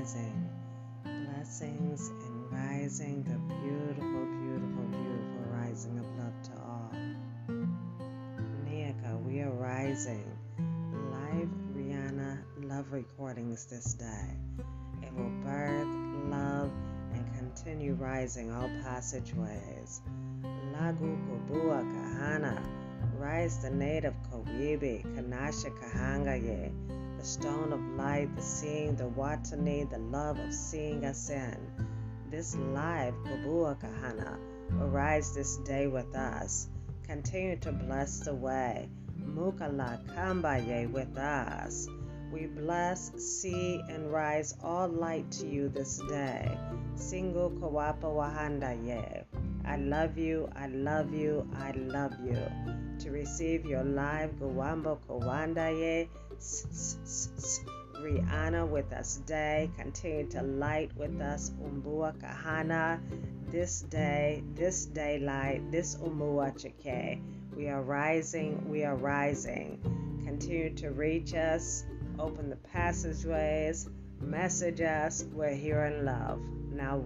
rising. Blessings and rising, the beautiful, beautiful, beautiful rising of love to all. Niaka, we are rising. Live Rihanna love recordings this day. It will birth, love, and continue rising all passageways. Lagu Kubua Kahana. Rise the native Kowibi, Kanasha Kahangaye, the stone of light, the seeing, the Watani, the love of seeing in. This live Kubua Kahana arise this day with us. Continue to bless the way. Mukala Kambaye with us. We bless, see, and rise all light to you this day. Single Kawapa Wahanda Ye. I love you, I love you, I love you. To receive your live Gawambo Kawandaye, Rihanna with us day. Continue to light with us Umbua Kahana this day, this daylight, this Umua Chike. We are rising, we are rising. Continue to reach us, open the passageways, message us. We're here in love. Now,